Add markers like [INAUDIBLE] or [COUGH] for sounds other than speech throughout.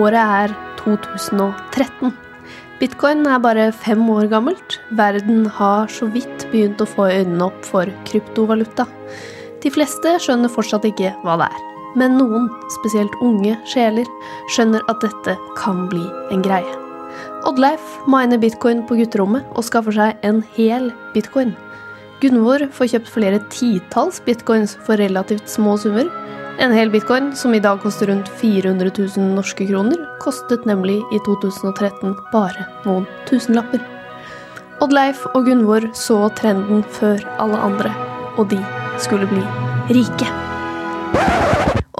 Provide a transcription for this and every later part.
Året er 2013. Bitcoin er bare fem år gammelt. Verden har så vidt begynt å få øynene opp for kryptovaluta. De fleste skjønner fortsatt ikke hva det er. Men noen, spesielt unge sjeler, skjønner at dette kan bli en greie. Oddleif miner bitcoin på gutterommet og skaffer seg en hel bitcoin. Gunvor får kjøpt flere titalls bitcoins for relativt små summer. En hel bitcoin, som i dag koster rundt 400 000 norske kroner, kostet nemlig i 2013 bare noen tusenlapper. Oddleif og Gunvor så trenden før alle andre, og de skulle bli rike.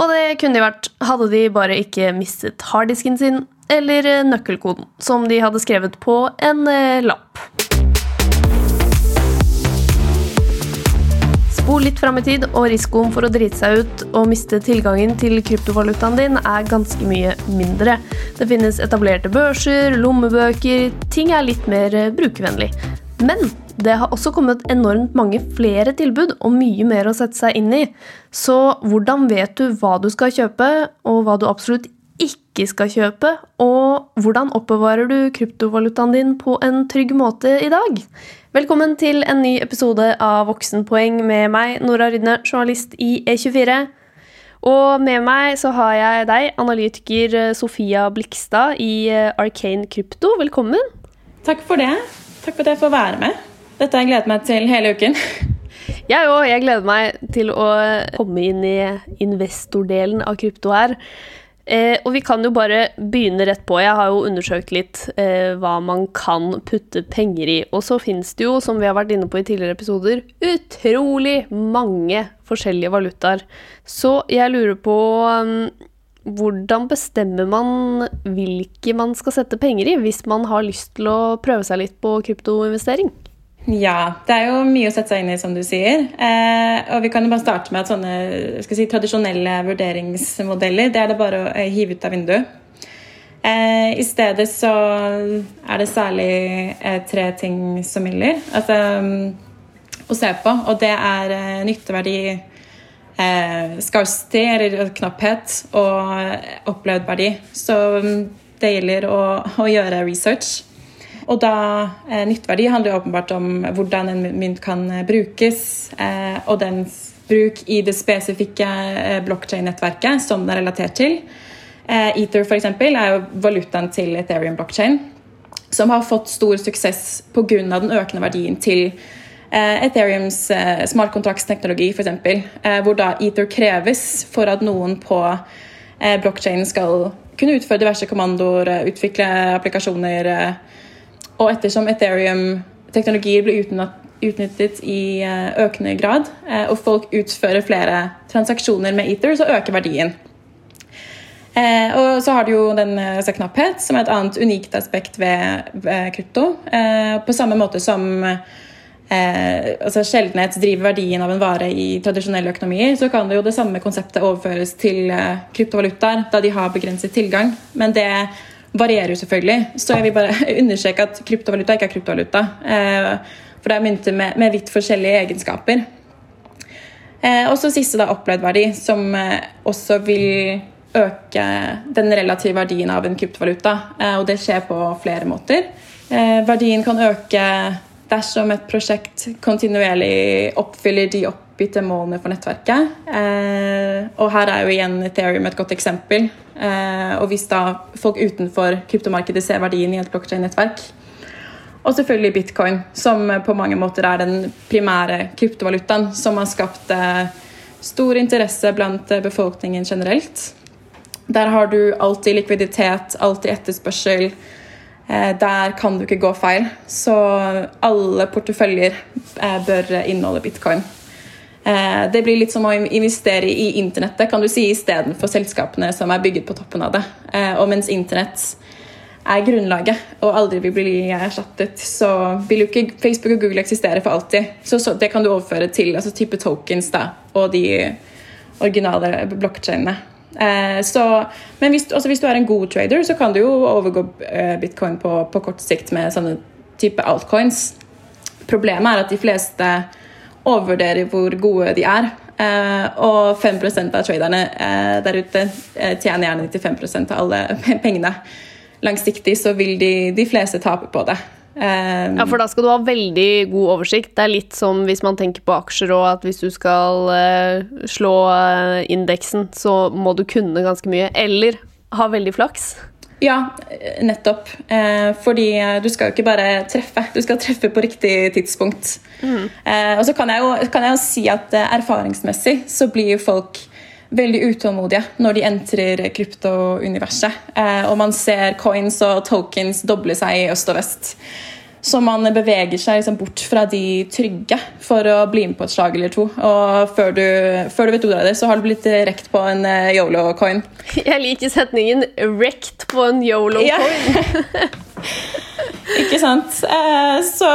Og det kunne de vært, hadde de bare ikke mistet harddisken sin eller nøkkelkoden, som de hadde skrevet på en eh, lapp. Litt fram i tid, og risikoen for å drite seg ut og miste tilgangen til kryptovalutaen din er ganske mye mindre. Det finnes etablerte børser, lommebøker, ting er litt mer eh, brukervennlig. Men det har også kommet enormt mange flere tilbud og mye mer å sette seg inn i. Så hvordan vet du hva du skal kjøpe, og hva du absolutt ikke skal kjøpe? Og hvordan oppbevarer du kryptovalutaen din på en trygg måte i dag? Velkommen til en ny episode av Voksenpoeng med meg, Nora Rydne, journalist i E24. Og med meg så har jeg deg, analytiker Sofia Blikstad i Arcane Krypto. Velkommen. Takk for det. Takk for at jeg får være med. Dette har jeg gledet meg til hele uken. [LAUGHS] Jeg òg. Jeg gleder meg til å komme inn i investordelen av krypto her. Eh, og vi kan jo bare begynne rett på. Jeg har jo undersøkt litt eh, hva man kan putte penger i. Og så fins det jo, som vi har vært inne på i tidligere episoder, utrolig mange forskjellige valutaer. Så jeg lurer på um, hvordan bestemmer man hvilke man skal sette penger i, hvis man har lyst til å prøve seg litt på kryptoinvestering? Ja, det er jo mye å sette seg inn i, som du sier. Eh, og vi kan jo bare starte med at sånne si, tradisjonelle vurderingsmodeller det er det bare å eh, hive ut av vinduet. Eh, I stedet så er det særlig eh, tre ting som gjelder altså, um, å se på, og det er eh, nytteverdi, eh, scarcity, eller knapphet, og opplevd verdi. Så um, det gjelder å, å gjøre research. Og da eh, nytteverdi handler åpenbart om hvordan en mynt kan eh, brukes, eh, og dens bruk i det spesifikke eh, blokkjein-nettverket som den er relatert til. Eh, Ether for eksempel, er jo valutaen til Ethereum blockchain, som har fått stor suksess pga. den økende verdien til eh, Ethereums eh, smartkontraktsteknologi, f.eks., eh, hvor da Ether kreves for at noen på eh, blokkjeden skal kunne utføre diverse kommandoer, utvikle applikasjoner, og ettersom Ethereum-teknologier blir utnyttet i eh, økende grad, eh, og folk utfører flere transaksjoner med Ether, så øker verdien. Eh, og så har du jo den altså knapphet, som er et annet unikt aspekt ved, ved krypto. Eh, på samme måte som eh, altså sjeldenhet driver verdien av en vare i tradisjonelle økonomier, så kan det jo det samme konseptet overføres til eh, kryptovalutaer, da de har begrenset tilgang. Men det varierer jo selvfølgelig. Så jeg vil bare [LAUGHS] understreke at kryptovaluta ikke er kryptovaluta. Eh, for det er mynter med, med vidt forskjellige egenskaper. Eh, og så siste da opplevd verdi, som eh, også vil øke den relative verdien av en kryptovaluta. Og det skjer på flere måter. Verdien kan øke dersom et prosjekt kontinuerlig oppfyller de oppbyttemålene for nettverket. Og her er jo igjen Ethereum et godt eksempel. Eh, og hvis da folk utenfor kryptomarkedet ser verdien i et blokkjedenettverk. Og selvfølgelig bitcoin, som på mange måter er den primære kryptovalutaen som har skapt eh, stor interesse blant eh, befolkningen generelt. Der har du alltid likviditet, alltid etterspørsel. Der kan du ikke gå feil. Så alle porteføljer bør inneholde bitcoin. Eh, det blir litt som å investere i internettet kan du si, istedenfor selskapene som er bygget på toppen av det. Eh, og mens internett er grunnlaget og aldri vil bli erstattet, så vil jo ikke Facebook og Google eksistere for alltid. Så det kan du overføre til altså type tokens da, og de originale blokkjedene. Eh, men hvis, også hvis, du er en god trader, så kan du jo overgå eh, bitcoin på, på kort sikt med sånne type altcoins. Problemet er at de fleste overvurderer hvor gode de er. og 5% av traderne der ute tjener gjerne 95% av alle [LAUGHS] pengene. Langsiktig så vil de, de fleste tape på det. Um, ja, for da skal du ha veldig god oversikt. Det er litt som hvis man tenker på aksjer og at hvis du skal uh, slå uh, indeksen, så må du kunne ganske mye. Eller ha veldig flaks. Ja, nettopp. Eh, fordi du skal jo ikke bare treffe, du skal treffe på riktig tidspunkt. Mm. Eh, og så kan jeg, jo, kan jeg, jo, si at eh, erfaringsmessig så blir jo folk veldig utålmodige når de entrer kryptouniverset. Eh, og man ser coins og tokens doble seg i øst og vest. Så man beveger seg liksom bort fra de trygge for å bli med på et slag eller to. Og før du, før du vet ordet av det, så har du blitt rekt på en uh, yolo-coin. [LAUGHS] Jeg liker setningen 'rekt på en yolo-coin'. Ja. [LAUGHS] Ikke sant? Uh, så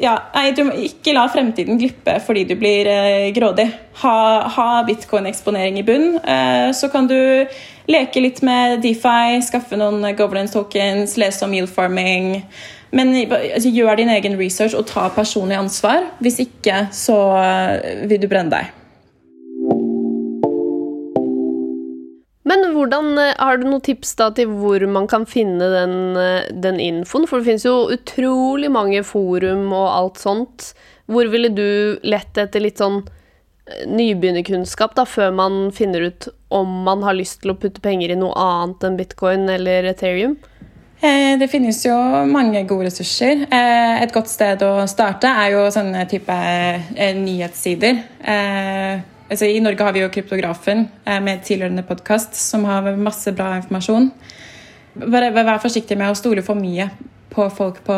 ja, ikke la fremtiden glippe fordi du blir uh, grådig. Ha, ha bitcoin-eksponering i bunn, så kan du leke litt med DeFi, skaffe noen governance tokens, lese om yield farming. Men altså, gjør din egen research og ta personlig ansvar. Hvis ikke, så eh, vil du brenne deg. Hvordan, eh, har du noen tips da til hvor man kan finne den, eh, den infoen? For det finnes jo utrolig mange forum og alt sånt. Hvor ville du lett etter litt sånn nybegynnerkunnskap da, før man finner ut om man har lyst til å putte penger i noe annet enn bitcoin eller Ethereum? Eh, det finnes jo mange gode ressurser. Eh, et godt sted å starte er jo sånne type eh, nyhetssider. Altså, I Norge har vi jo Kryptografen med tilhørende podkast som har masse bra informasjon. Bare Vær forsiktig med å stole for mye på folk på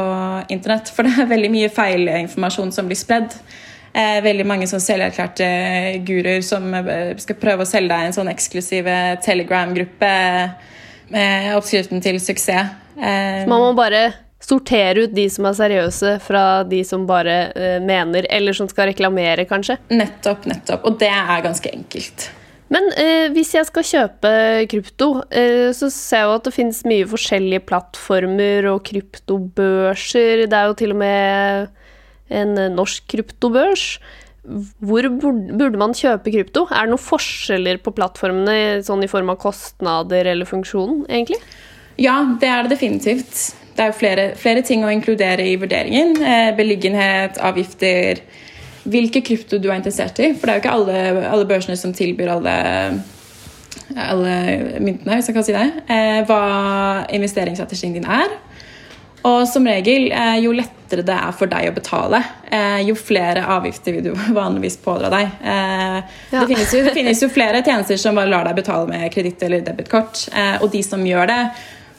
internett, for det er veldig mye feilinformasjon som blir spredd. Veldig mange sånn selverklærte guruer som skal prøve å selge deg en sånn eksklusiv Telegram-gruppe med oppskriften til suksess. Så man må bare sortere ut de som er seriøse, fra de som bare uh, mener, eller som skal reklamere, kanskje? Nettopp, nettopp. Og det er ganske enkelt. Men eh, hvis jeg skal kjøpe krypto, eh, så ser jeg jo at det finnes mye forskjellige plattformer og kryptobørser. Det er jo til og med en norsk kryptobørs. Hvor burde man kjøpe krypto? Er det noen forskjeller på plattformene sånn i form av kostnader eller funksjonen, egentlig? Ja, det er det definitivt. Det er jo flere, flere ting å inkludere i vurderingen. Eh, beliggenhet, avgifter, hvilke krypto du er interessert i. For det er jo ikke alle, alle børsene som tilbyr alle, alle myntene, hvis jeg kan si det. Eh, hva investeringsstrategien din er. Og som regel, eh, jo lettere det er for deg å betale, eh, jo flere avgifter vil du [LAUGHS] vanligvis pådra deg. Eh, ja. Det, finnes jo, det, finnes jo, flere tjenester som bare lar deg betale med kreditt eller debitkort. Og de som gjør det,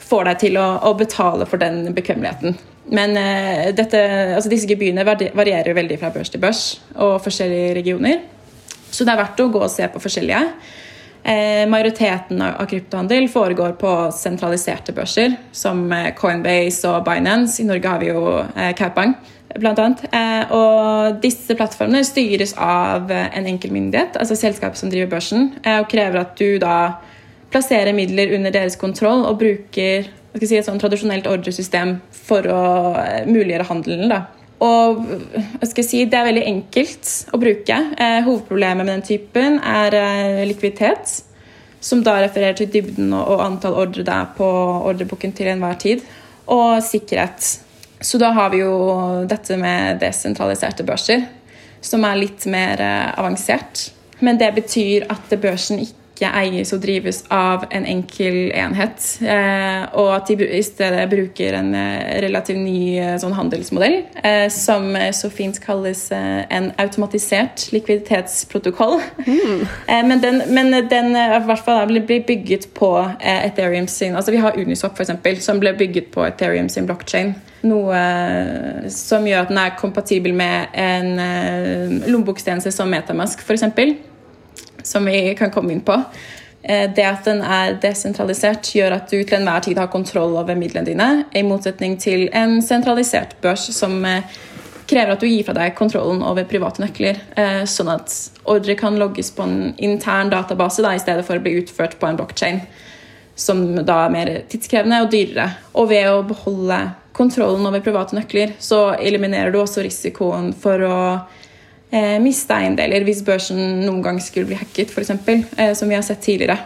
får deg til å, å betale for den bekvemmeligheten. Men uh, dette, altså disse gebyrene varierer veldig fra børs til børs og forskjellige regioner. Så det er verdt å gå og se på forskjellige. Eh, majoriteten av, kryptohandel foregår på sentraliserte børser, som eh, Coinbase og Binance. I Norge har vi jo eh, Kaupang, blant annet. Eh, og disse plattformene styres av en enkel myndighet, altså selskapet som driver børsen, og krever at du da plassere midler under deres kontroll og bruker si, et sånn tradisjonelt ordresystem for å eh, muliggjøre handelen. Da. Og si, Det er veldig enkelt å bruke. Eh, hovedproblemet med den typen er eh, likviditet, som da refererer til dybden og, og antall ordre det er på ordreboken til enhver tid. Og sikkerhet. Så da har vi jo dette med desentraliserte børser, som er litt mer eh, avansert. Men det betyr at børsen ikke ikke eies og drives av en enkel enhet. Eh, og at de i stedet bruker en eh, relativt ny eh, sånn handelsmodell som så fint kalles en automatisert likviditetsprotokoll. Mm. [LAUGHS] men den, men den blir bygget på Ethereum sin altså Vi har Uniswap, eksempel, som ble bygget på Ethereum sin blockchain. Noe som gjør at den er kompatibel med en lommebokstjeneste som Metamask, f.eks som vi kan komme inn på. Eh, det at den er desentralisert, gjør at du til enhver tid har kontroll over midlene dine, i motsetning til en sentralisert børs som eh, krever at du gir fra deg kontrollen over private nøkler, eh, sånn at ordre kan logges på en intern database da, i stedet for å bli utført på en blockchain, som da er mer tidskrevende og dyrere. Og ved å beholde kontrollen over private nøkler, så eliminerer du også risikoen for å eh, miste eiendeler hvis børsen noen gang skulle bli hacket, f.eks., eh, som vi har sett tidligere.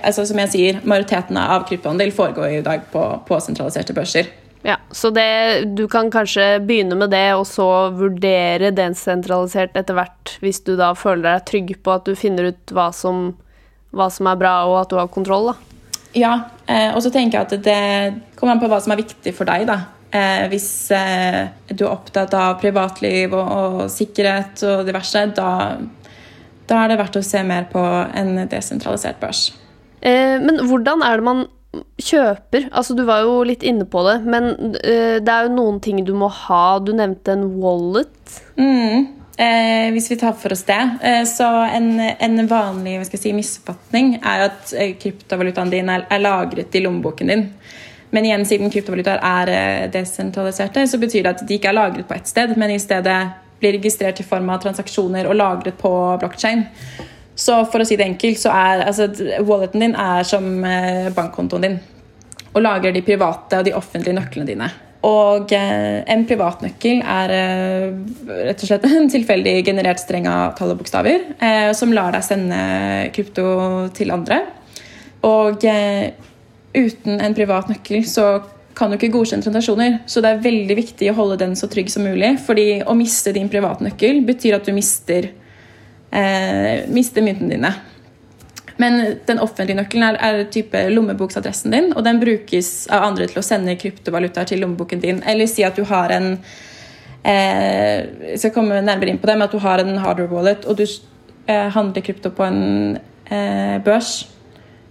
Altså, som jeg sier, Majoriteten av kryptohandel foregår i dag på, på sentraliserte børser. Ja, Så det, du kan kanskje begynne med det, og så vurdere desentralisert etter hvert, hvis du da føler deg trygg på at du finner ut hva som, hva som er bra, og at du har kontroll. da. Ja, eh, og så tenker jeg at det kommer an på hva som er viktig for deg. da. Eh, hvis eh, du er opptatt av privatliv og, og sikkerhet og diverse, da, da, er det verdt å se mer på en desentralisert børs. Eh, men hvordan er det man kjøper Altså, du var jo litt inne på det, men uh, det er jo noen ting du må ha. Du nevnte en wallet. Mm. Eh, hvis vi tar for oss det. Eh, så en, en vanlig si, misoppfatning er at eh, kryptovalutaen din er, er, lagret i lommeboken din. Men igjen, siden kryptovalutaer er eh, desentraliserte, så betyr det at de ikke er lagret på ett sted, men i stedet blir registrert i form av transaksjoner og lagret på blokkjede. Så for å si det enkelt, så er altså, walleten din er som eh, bankkontoen din. Og lagrer de private og de offentlige nøklene dine. Og eh, en privatnøkkel er eh, rett og slett en tilfeldig generert streng av tall og bokstaver eh, som lar deg sende krypto til andre. Og eh, uten en privat nøkkel så kan du ikke godkjenne transaksjoner. Så det er veldig viktig å holde den så trygg som mulig. fordi å miste din privatnøkkel betyr at du mister eh, mister myntene dine. Men den offentlige nøkkelen er, er type lommeboksadressen din, og den brukes av andre til å sende kryptovalutaer til lommeboken din. Eller si at du har en eh, Jeg skal komme nærmere inn på det, men at du har en hardware wallet, og du eh, handler krypto på en eh, børs.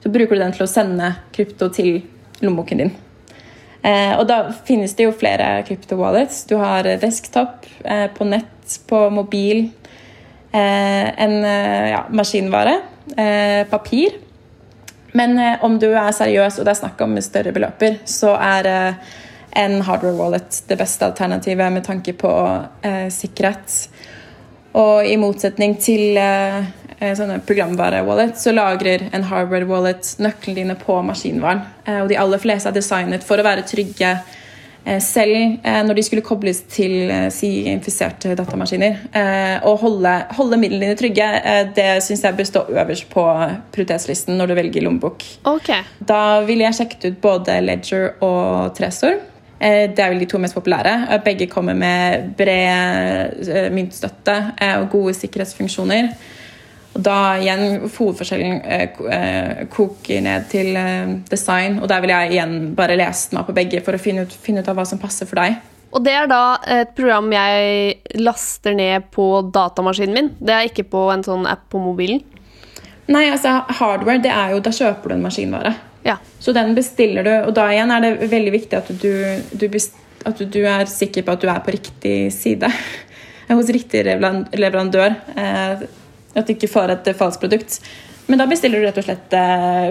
Så bruker du den til å sende krypto til lommeboken din. Eh, og da finnes det jo flere krypto-wallets. Du har desktop, eh, på nett, på mobil, Eh, en eh, ja, maskinvare, eh, papir. Men om du er seriøs og det er snakk om større beløper, så er en hardware wallet det beste alternativet med tanke på sikkerhet. Og i motsetning til sånne programvare-wallet, så lagrer en hardware wallet nøklene dine på maskinvaren. og de aller fleste er designet for å være trygge Eh, selv eh, når de skulle kobles til eh, si, infiserte datamaskiner. Å holde, holde midlene dine trygge, det syns jeg bør stå øverst på prioritetslisten når du velger lommebok. Okay. Da ville jeg sjekket ut både Ledger og Tresor. Det er vel de to mest populære. Begge kommer med bred myntstøtte og gode sikkerhetsfunksjoner. Og da igjen hovedforskjellen eh, eh, koker ned til eh, design. Og der vil jeg igjen bare lese meg på begge for å finne ut, finne ut av hva som passer for deg. Og det er da et program jeg laster ned på datamaskinen min. Det er ikke på en sånn app på mobilen. Nei, altså hardware, det er jo Da kjøper du en maskinvare. Ja. Så den bestiller du, og da igjen er det veldig viktig at du, du, at du er sikker på at du er på riktig side. [LAUGHS] Hos riktig leverandør. At du ikke får et falskt produkt. Men da bestiller du rett og slett uh,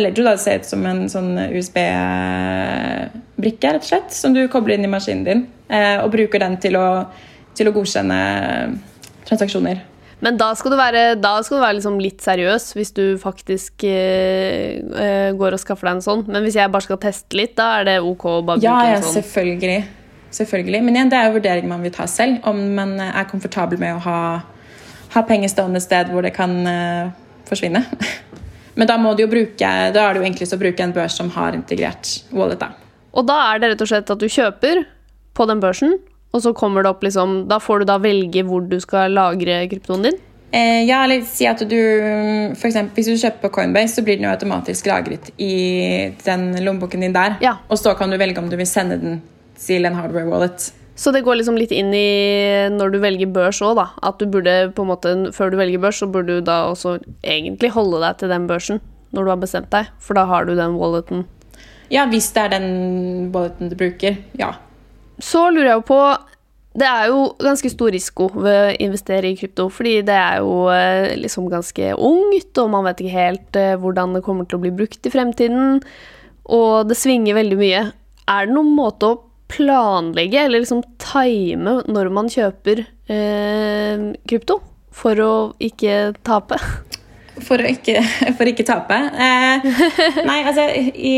Ledger da, ser ut som en sånn USB-brikke rett og slett, som du kobler inn i maskinen din, og bruker den til å, til å godkjenne transaksjoner. Men da skal du være, skal du være liksom litt seriøs hvis du faktisk eh, går og skaffer deg en sånn. Men hvis jeg bare skal teste litt, da er det ok å bare ja, bruke en sånn? Ja, selvfølgelig. selvfølgelig. Men igjen, det er jo vurdering man vil ta selv. Om man er komfortabel med å ha ha penger stående et sted hvor det kan eh, forsvinne. [LAUGHS] Men da må du jo bruke, da er det jo enklest å bruke en børs som har integrert wallet. Da. Og da er det rett og slett at du kjøper på den børsen, og så kommer det opp liksom Da får du da velge hvor du skal lagre kryptoen din? Eh, ja, eller si at du for eksempel, Hvis du kjøper på Coinbase, så blir den jo automatisk lagret i den lommeboken din der. Ja. Og så kan du velge om du vil sende den til en hardware wallet. Så det går liksom litt inn i når du velger børs òg, da. At du burde på en måte, før du velger børs, så burde du da også egentlig holde deg til den børsen når du har bestemt deg, for da har du den walleten. Ja, hvis det er den walleten du bruker. Ja. Så lurer jeg jo på Det er jo ganske stor risiko ved å investere i krypto, fordi det er jo eh, liksom ganske ungt, og man vet ikke helt eh, hvordan det kommer til å bli brukt i fremtiden, og det svinger veldig mye. Er det noen måte å planlegge eller liksom time når man kjøper eh, krypto, for å ikke tape? For å ikke, [LAUGHS] for ikke tape? Eh, [LAUGHS] nei, altså i,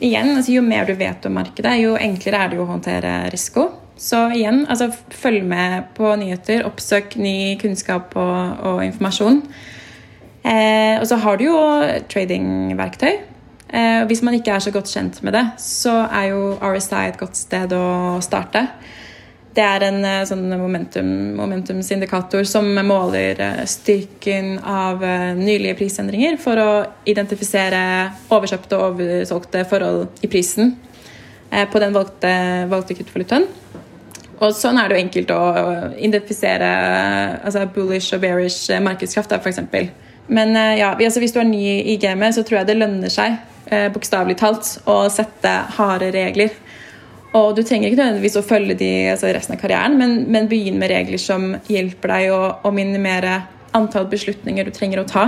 igjen, altså, jo mer du vet om markedet, jo enklere er det å håndtere risiko. Så igjen, altså følg med på nyheter, oppsøk ny kunnskap og, og informasjon. Eh, og så har du jo tradingverktøy. Eh, hvis man ikke er så godt kjent med det, så er jo RSI et godt sted å starte. Det er en eh, sånn momentum, momentumsindikator som måler eh, styrken av eh, nylige prisendringer for å identifisere overkjøpte og oversolgte forhold i prisen på den valgte, valgte kryptovalutaen. Og sånn er det jo enkelt å identifisere altså bullish og bearish markedskraft, f.eks. Men ja, altså hvis du er ny i gamet, så tror jeg det lønner seg bokstavelig talt å sette harde regler. Og du trenger ikke nødvendigvis å følge de altså resten av karrieren, men, men begynn med regler som hjelper deg å, å, minimere antall beslutninger du trenger å ta.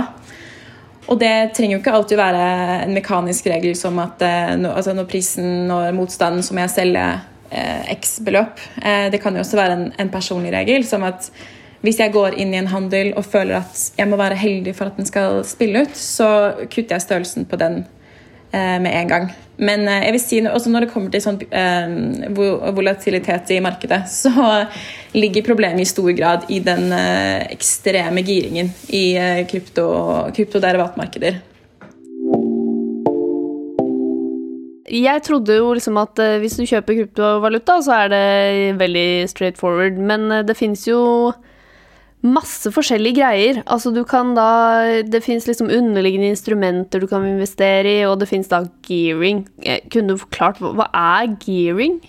Og det trenger jo ikke alltid være en mekanisk regel som at eh, altså når prisen når motstanden, så må jeg selge eh, x beløp. Eh, det kan jo også være en, en, personlig regel, som at hvis jeg går inn i en handel og føler at jeg må være heldig for at den skal spille ut, så kutter jeg størrelsen på den med en gang. Men eh, jeg vil si, også når det kommer til sånn eh, volatilitet i markedet, [LAUGHS] så ligger problemet i stor grad i den ekstreme giringen i krypto, kryptoderivatmarkeder. Jeg trodde jo liksom at hvis du kjøper kryptovaluta, så er det veldig straight forward. Men det fins jo masse forskjellige greier. Altså du kan da Det fins liksom underliggende instrumenter du kan investere i, og det fins da gearing. Eh, kunne du forklart hva er gearing?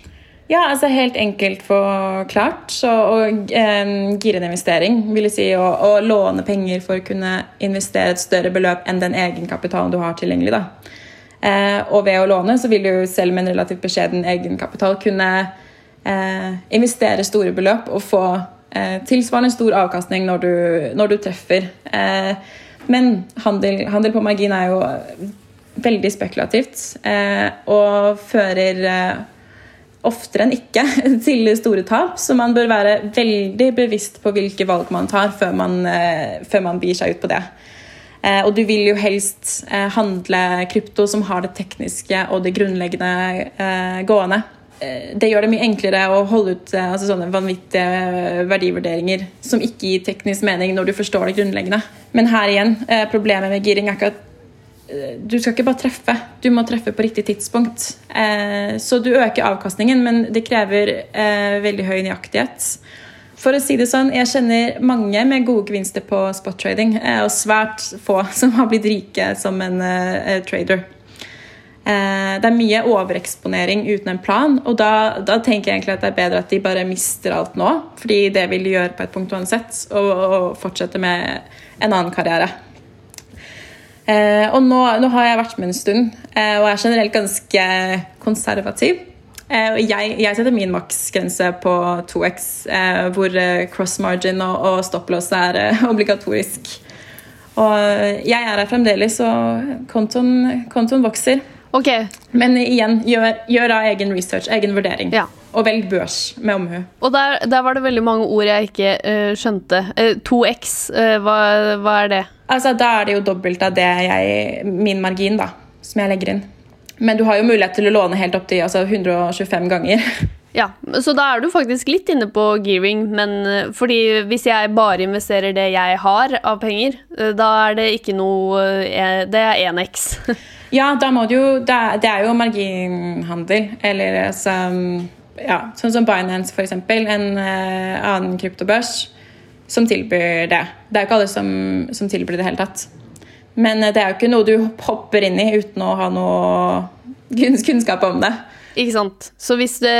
Ja, altså helt enkelt forklart. Så å eh, gire en investering vil si å, å, låne penger for å kunne investere et større beløp enn den egenkapitalen du har tilgjengelig. da. Eh, og ved å låne så vil du selv med en relativt beskjeden egenkapital kunne eh, investere store beløp og få Eh, tilsvarende stor avkastning når du, når du treffer. Eh, men handel, handel, på margin er jo veldig spekulativt eh, og fører oftere enn ikke [LAUGHS] til store tap, så man bør være veldig bevisst på hvilke valg man tar før man, før man bier seg ut på det. Og du vil jo helst handle krypto som har det tekniske og det grunnleggende gående. Eh, det gjør det mye enklere å holde ut eh, altså sånne vanvittige verdivurderinger som ikke gir teknisk mening når du forstår det grunnleggende. Men her igjen, eh, problemet med giring er ikke at du skal ikke bare treffe, du må treffe på riktig tidspunkt. Så du øker avkastningen, men det krever veldig høy nøyaktighet. For å si det sånn, Jeg kjenner mange med gode gevinster på spot trading, og svært få [LAUGHS] som har blitt rike som en trader. Eh, det er mye overeksponering uten en plan, og da, da, tenker jeg egentlig at det er bedre at de bare mister alt nå, fordi det vil de gjøre på et punkt uansett, og, og fortsette med en annen karriere. Eh, og nå, nå, har jeg vært med en stund, eh, og er generelt ganske konservativ. Eh, jeg, jeg, setter min maksgrense på 2X, eh, hvor eh, cross margin og, og stopplås er obligatorisk. Og jeg er her fremdeles, og kontoen, kontoen vokser. Ok. Men igjen, gjør, gjør da egen research, egen vurdering. Ja. Og velg børs med omhu. Og der, der, var det veldig mange ord jeg ikke uh, skjønte. Uh, eh, 2X, uh, eh, hva, hva, er det? Altså, Da er det jo dobbelt av det jeg, min margin da, som jeg legger inn. Men du har jo mulighet til å låne helt opp til altså, 125 ganger. [LAUGHS] Ja, Så da er du faktisk litt inne på gearing, men fordi hvis jeg bare investerer det jeg har av penger, da er det ikke noe Det er 1X. [LAUGHS] Ja, da må du jo Det er, jo marginhandel. Eller altså ja, Sånn som Binance, f.eks. En uh, annen kryptobørs som tilbyr det. Det er jo ikke alle som, som tilbyr det i det hele tatt. Men uh, det er jo ikke noe du hopper inn i uten å ha noe kunnskap om det. Ikke sant. Så hvis det,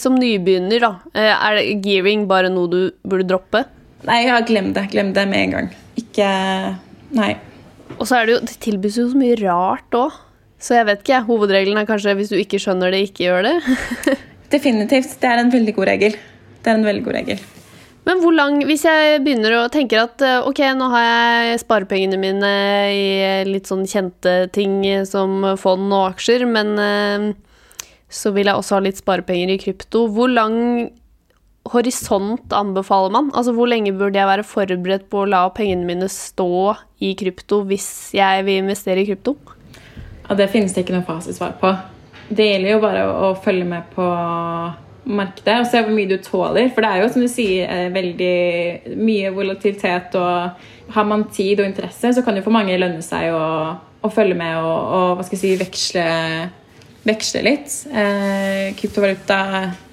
som nybegynner, da, eh, er gearing bare noe du burde droppe? Nei, ja, glem det. Glem det med en gang. Ikke Nei. Og så er det jo Det tilbys jo så mye rart òg. Så jeg vet ikke. Hovedregelen er kanskje hvis du ikke skjønner det, ikke gjør det. [LAUGHS] Definitivt. Det er en veldig god regel. Det er en veldig god regel. Men hvor lang Hvis jeg begynner å tenke at eh, ok, nå har jeg sparepengene mine i litt sånn kjente ting som fond og aksjer, men eh, så vil jeg også ha litt sparepenger i krypto. Hvor lang horisont anbefaler man? Altså Hvor lenge burde jeg være forberedt på å la pengene mine stå i krypto hvis jeg vil investere i krypto? Ja, Det finnes det ikke noe fasitsvar på. Det gjelder jo bare å, følge med på markedet og se hvor mye du tåler. For det er jo, som du sier, eh, veldig mye volatilitet. Og har man tid og interesse, så kan det for mange lønne seg å, å følge med og, og, hva skal jeg si, veksle, veksle litt. Eh, kryptovaluta,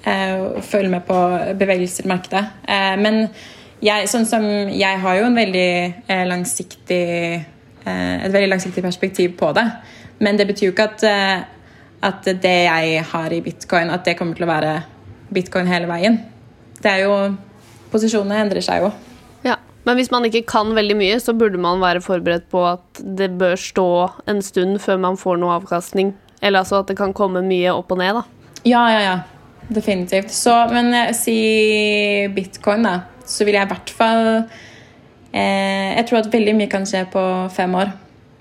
eh, følge med på bevegelser i markedet. Eh, men jeg, sånn som, jeg har jo en veldig eh, langsiktig, eh, et veldig langsiktig perspektiv på det. Men det betyr jo ikke at, at det jeg har i bitcoin, at det kommer til å være bitcoin hele veien. Det er jo Posisjonene endrer seg jo. Ja, Men hvis man ikke kan veldig mye, så burde man være forberedt på at det bør stå en stund før man får noe avkastning. Eller altså at det kan komme mye opp og ned, da. Ja, ja, ja. Definitivt. Så, men jeg sier bitcoin, da. Så vil jeg i hvert fall eh, Jeg tror at veldig mye kan skje på fem år.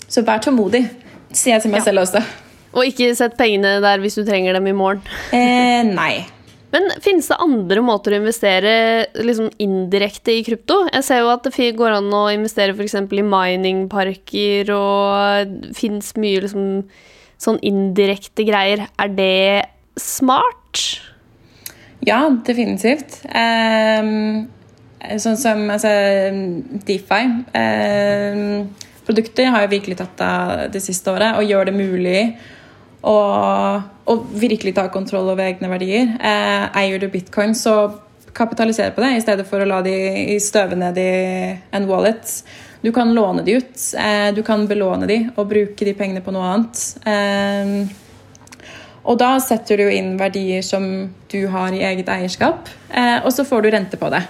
Så vær tålmodig, sier jeg til meg ja. selv også. Og ikke sett pengene der hvis du trenger dem i morgen. Eh, nei. [LAUGHS] Men finnes det andre måter å investere liksom indirekte i krypto? Jeg ser jo at det går an å investere f.eks. i miningparker, og det fins mye liksom sånn indirekte greier. Er det smart? Ja, definitivt. Um, sånn som altså, Defi. Um, produkter har jo virkelig tatt av det siste året og gjør det mulig å, å virkelig ta kontroll over egne verdier. Uh, eier du bitcoin, så kapitalisere på det i stedet for å la de støve ned i en wallet. Du kan låne de ut, eh, du kan belåne de og bruke de pengene på noe annet. Eh, og da setter du inn verdier som du har i eget eierskap, eh, og så får du rente på det.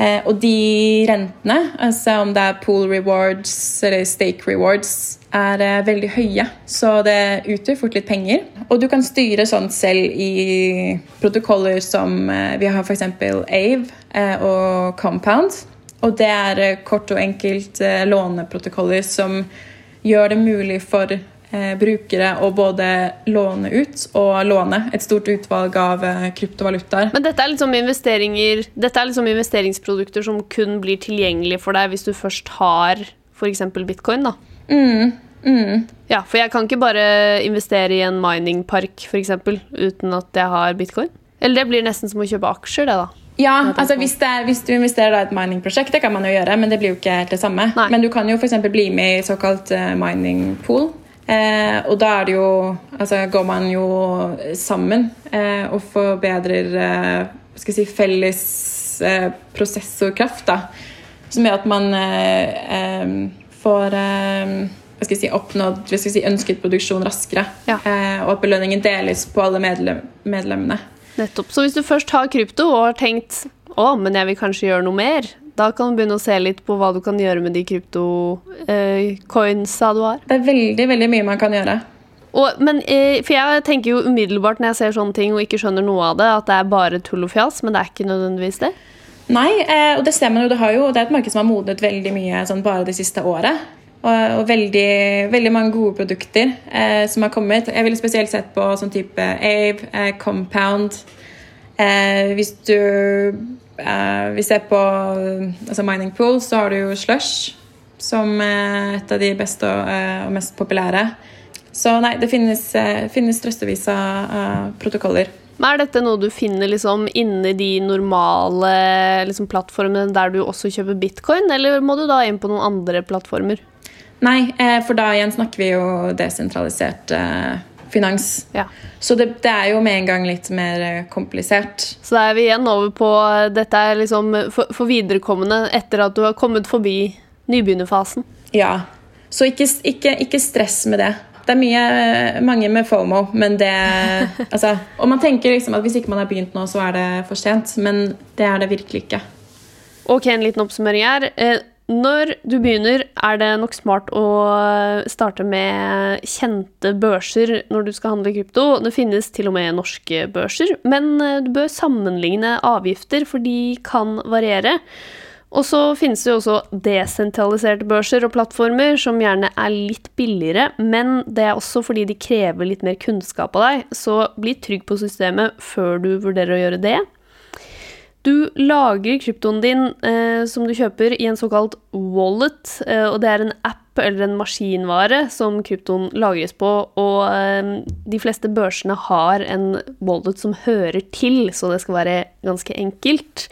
Og de rentene, altså om det er pool rewards eller stake rewards, er veldig høye, så det utgjør fort litt penger. Og du kan styre sånt selv i protokoller som vi har f.eks. Ave og Compound. Og det er kort og enkelt låneprotokoller som gjør det mulig for brukere å både låne ut og låne et stort utvalg av kryptovalutaer. Men dette er liksom Dette er liksom investeringsprodukter som kun blir tilgjengelig for deg hvis du først har f.eks. bitcoin? da? Mm, mm. Ja, for jeg kan ikke bare investere i en miningpark f.eks. uten at jeg har bitcoin. Eller det blir nesten som å kjøpe aksjer, det, da. Ja, altså hvis, er, hvis, du investerer i et miningprosjekt, det kan man jo gjøre, men det blir jo ikke helt det samme. Nei. Men du kan jo f.eks. bli med i såkalt uh, mining pool. Eh, og da er det jo Altså går man jo sammen eh, og forbedrer eh, skal si, felles eh, prosessorkraft, da. Som gjør at man eh, får eh, skal si, oppnådd skal si, ønsket produksjon raskere. Ja. Eh, og at belønningen deles på alle medlem medlemmene. Nettopp. Så hvis du først har krypto og har tenkt å, men jeg vil kanskje gjøre noe mer, da kan du begynne å se litt på hva du kan gjøre med de kryptocoinsa eh, du har. Det er veldig, veldig mye man kan gjøre. Og, men, eh, for jeg tenker jo umiddelbart når jeg ser sånne ting og ikke skjønner noe av det, at det er bare tull og fjas, men det er ikke nødvendigvis det. Nei, eh, og det ser man jo. Det, jo, det er et marked som har modnet veldig mye sånn, bare det siste året. Og, og veldig, veldig, mange gode produkter eh, som har kommet. Jeg ville spesielt sett på sånn type Ave, eh, Compound. Eh, hvis du eh, Vi ser på altså Mining Pool, så har du jo Slush som et av de beste og, eh, og mest populære. Så nei, det finnes, finnes trøstevis av protokoller. Er dette noe du finner liksom inni de normale liksom, plattformene der du også kjøper bitcoin, eller må du da inn på noen andre plattformer? Nei, eh, for da igjen snakker vi jo desentralisert eh, finans. Ja. Så det, det, er jo med en gang litt mer eh, komplisert. Så da er vi igjen over på dette er liksom for, for viderekommende etter at du har kommet forbi nybegynnerfasen. Ja. Så ikke, ikke, ikke stress med det. Det er mye, mange med FOMO, men det [LAUGHS] altså, Og man tenker liksom at hvis ikke man har begynt nå, så er det for sent. Men det er det virkelig ikke. Ok, en liten oppsummering her. Når du begynner, er det nok smart å starte med kjente børser når du skal handle krypto. Det finnes til og med norske børser, men eh, du bør sammenligne avgifter, for de kan variere. Og så finnes det jo også desentraliserte børser og plattformer som gjerne er litt billigere, men det er også fordi de krever litt mer kunnskap av deg, så bli trygg på systemet før du vurderer å gjøre det. Du lagrer kryptoen din eh, som du kjøper i en såkalt wallet, eh, og det er en app eller en maskinvare som kryptoen lagres på, og eh, de fleste børsene har en wallet som hører til, så det skal være ganske enkelt.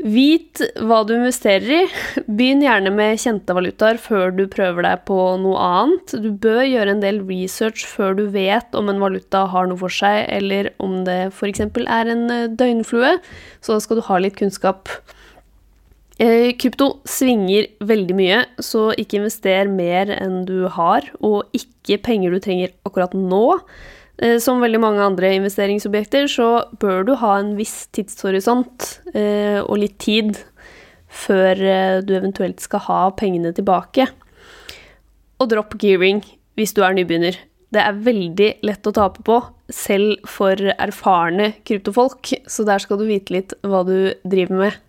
Vit hva du investerer i. Begynn gjerne med kjente valutaer før du prøver deg på noe annet. Du bør gjøre en del research før du vet om en valuta har noe for seg, eller om det f.eks. er en eh, døgnflue, så da skal du ha litt kunnskap. Eh, krypto svinger veldig mye, så ikke invester mer enn du har, og ikke penger du trenger akkurat nå. Eh, som veldig mange andre investeringsobjekter så bør du ha en viss tidshorisont eh, og litt tid før eh, du eventuelt skal ha pengene tilbake. Og dropp gearing hvis du er nybegynner. Det er veldig lett å tape på, selv for erfarne kryptofolk, så der skal du vite litt hva du driver med.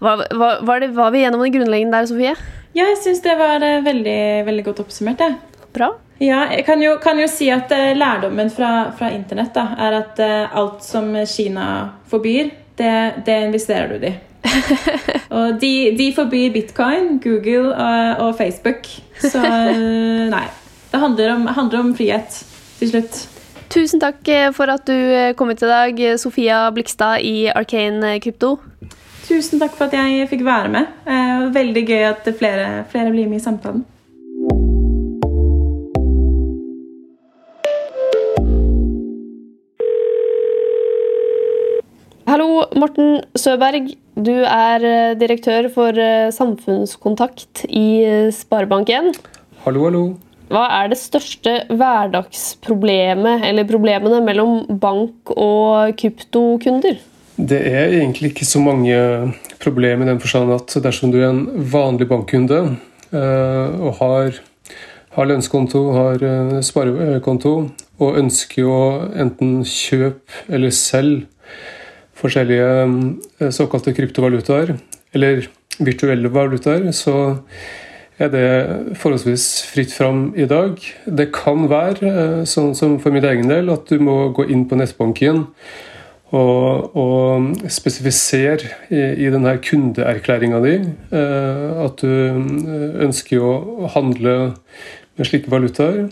Var, hva, var, det, var vi gjennom det grunnleggende der, Sofie? Ja, jeg syns det var veldig, veldig godt oppsummert. Det. Bra. Ja, jeg kan jo, kan jo si at uh, lærdommen fra, fra internett da, er at uh, alt som Kina forbyr, det, det investerer du i. [LAUGHS] og de, de, forbyr bitcoin, Google og, og Facebook. Så nei. Det handler om, handler om, frihet til slutt. Tusen takk for at du kom hit i dag, Sofia Blikstad i Arcane Krypto. Tusen takk for at jeg fikk være med. Veldig gøy at flere, flere blir med i samtalen. Hallo, Morten Søberg. Du er eh, direktør for eh, samfunnskontakt i eh, Sparebank1. Hallo, hallo. Hva er det største hverdagsproblemet eller problemene mellom bank og kryptokunder? Det er egentlig ikke så mange problemer i den forstand at dersom du er en vanlig bankkunde og har, har lønnskonto, har sparekonto og ønsker å enten kjøpe eller selge forskjellige eh, såkalte kryptovalutaer, eller virtuelle valutaer, så er det forholdsvis fritt fram i dag. Det kan være, eh, sånn som for min egen del, at du må gå inn på nettbanken og, og spesifisere i, i denne kundeerklæringa di eh, at du ønsker å handle med slike valutaer.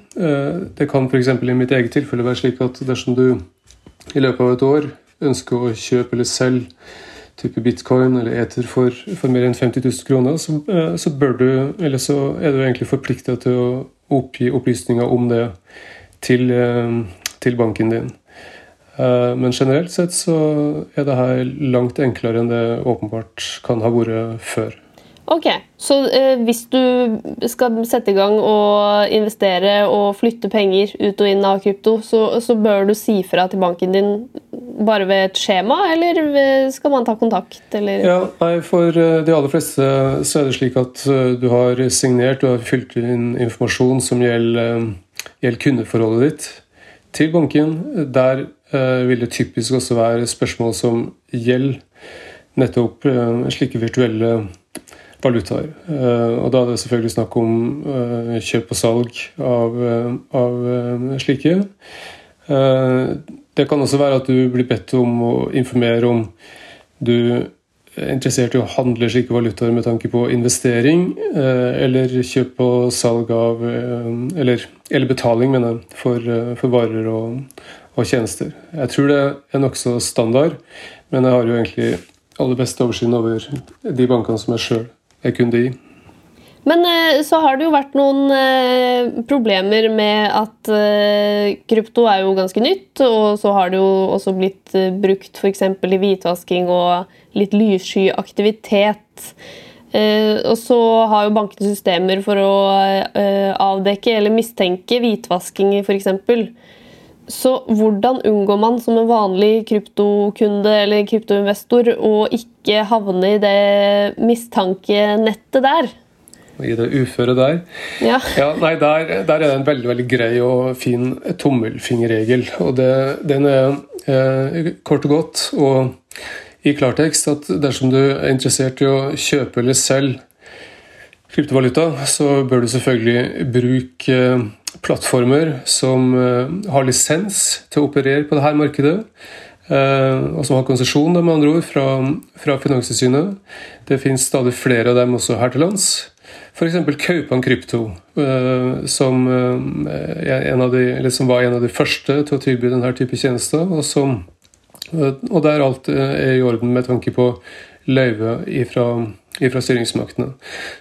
Det kan f.eks. i mitt eget tilfelle være slik at dersom du i løpet av et år ønsker å kjøpe eller selge type bitcoin eller eter for, for mer enn 50 000 kroner, så, eh, så, du, så er du egentlig forplikta til å oppgi opplysninger om det til, eh, til, banken din. Eh, men generelt sett så er det her langt enklere enn det åpenbart kan ha vært før. Ok, Så hvis du skal sette i gang og investere og flytte penger ut og inn av krypto, så, så, bør du si fra til banken din bare ved et skjema, eller skal man ta kontakt? Eller? Ja, nei, For eh, de aller fleste så er det slik at eh, du har signert, du har fylt inn informasjon som gjelder, eh, gjelder kundeforholdet ditt til banken. Der vil det typisk også være spørsmål som gjelder nettopp slike virtuelle valutaer. Og da er det selvfølgelig snakk om kjøp og salg av, av slike. Det kan også være at du blir bedt om å informere om du er interessert i å handle slike valutaer med tanke på investering, eller kjøp og salg av Eller, eller betaling, mener jeg, for, for varer og, og, tjenester. Jeg tror det er nokså standard, men jeg har jo egentlig aller beste oversyn over de bankene som jeg sjøl er kunde i. Men eh, så har det jo vært noen eh, problemer med at eh, krypto er jo ganske nytt, og så har det jo også blitt brukt f.eks. i hvitvasking og litt lyssky aktivitet. Og så har jo bankene systemer for å avdekke eller mistenke hvitvasking, f.eks. Så hvordan unngår man som en vanlig kryptokunde eller kryptoinvestor å ikke havne i det mistankenettet der? I det uføre der? Ja. ja nei, der, der, er det en veldig veldig grei og fin tommelfingerregel. Og det, den er eh, kort og godt og i klartekst at dersom du er interessert i å kjøpe eller selge kryptovaluta, så bør du selvfølgelig bruke plattformer som eh, har lisens til å operere på dette markedet. Eh, og som har konsesjon med andre ord, fra, fra Finanstilsynet. Det finnes stadig flere av dem også her til lands. f.eks. Kaupan Krypto, som, en av de, som var en av de første til å tilby denne type tjenester. Og, som, og der alt er i orden med tanke på løyve ifra, ifra styringsmaktene.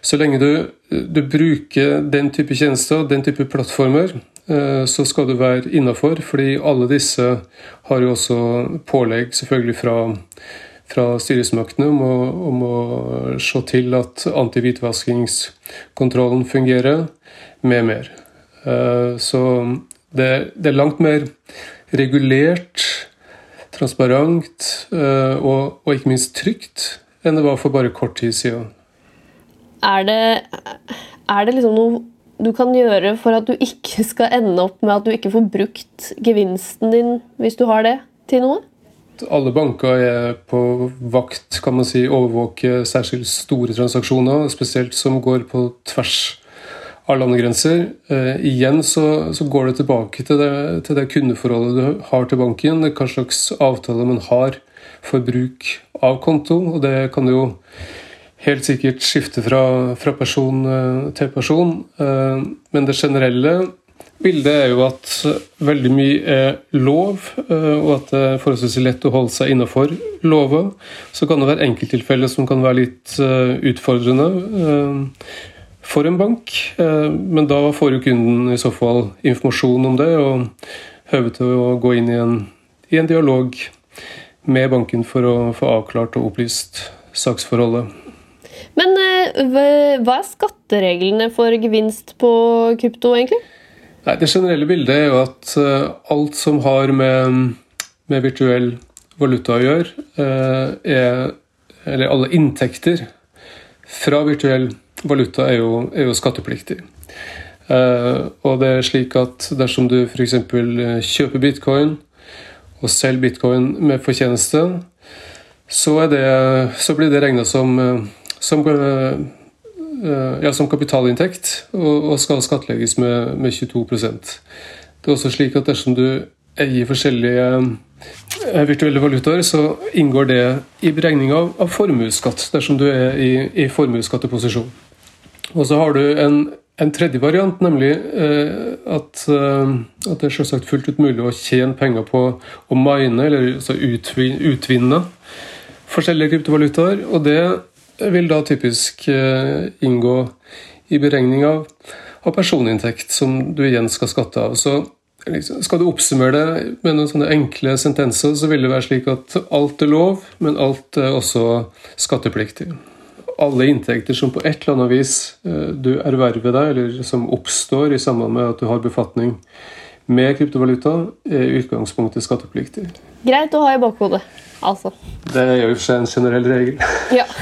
Så lenge du, du, bruker den type tjenester, den type plattformer, så skal du være innafor. Fordi alle disse har jo også pålegg selvfølgelig fra fra styresmaktene om å, om å se til at antihvitvaskingskontrollen fungerer, med mer. Eh, så det, det, er langt mer regulert, transparent eh, og, og, ikke minst trygt enn det var for bare kort tid siden. Er det, er det liksom noe du kan gjøre for at du ikke skal ende opp med at du ikke får brukt gevinsten din, hvis du har det, til noe? Alle banker er på vakt, kan man si, overvåke særskilt store transaksjoner, spesielt som går på tvers av landegrenser. Eh, igjen så, så, går det tilbake til det, til det, kundeforholdet du har til banken, hva slags avtale man har for bruk av konto. og Det kan jo helt sikkert skifte fra, fra person eh, til person, eh, men det generelle Bildet er jo at veldig mye er lov, eh, og at det er forholdsvis lett å holde seg innafor lover. Så kan det være enkelttilfeller som kan være litt eh, utfordrende eh, for en bank. Men da får jo kunden i så fall informasjon om det, og høve til å gå inn i en, i en dialog med banken for å få avklart og opplyst saksforholdet. Men hva er skattereglene for gevinst på krypto, egentlig? Nei, Det generelle bildet er jo at uh, alt som har med, med, virtuell valuta å gjøre, uh, er Eller alle inntekter fra virtuell valuta er jo, er jo skattepliktig. Uh, og det er slik at dersom du f.eks. kjøper bitcoin og selger bitcoin med fortjeneste, så, det, så blir det regna som, som Eh, ja, som kapitalinntekt og, skal skattlegges med, med 22% Det er også slik at dersom du eier forskjellige eh, virtuelle valutaer, så inngår det i beregning av, av formuesskatt dersom du er i, i formuesskatteposisjon. Og så har du en, en tredje variant, nemlig eh, at, eh, at, det er selvsagt fullt ut mulig å tjene penger på å mine, eller altså utvinne, utvinne forskjellige kryptovalutaer. og det vil da typisk eh, inngå i beregning av, av personinntekt, som du igjen skal skatte av. Så liksom, skal du oppsummere det med noen sånne enkle sentenser, så vil det være slik at alt er lov, men alt er også skattepliktig. Alle inntekter som på et eller annet vis eh, du erverver deg, eller som oppstår i samband med at du har befatning med kryptovaluta, er i utgangspunktet skattepliktig. Greit å ha i bakhodet altså. Det er jo ikke en generell regel. ja. [LAUGHS]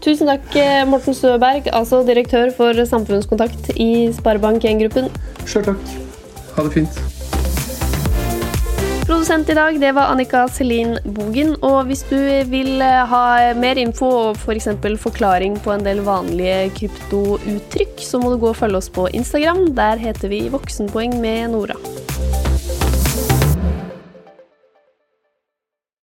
Tusen takk, Morten Støberg, altså direktør for samfunnskontakt i Sparebank1-gruppen. Sjøl takk. Ha det fint. Produsent i dag det var Annika Selin Bogen. Og hvis du vil ha mer info og f.eks. For forklaring på en del vanlige kryptouttrykk, så må du gå og følge oss på Instagram. Der heter vi Voksenpoeng med Nora.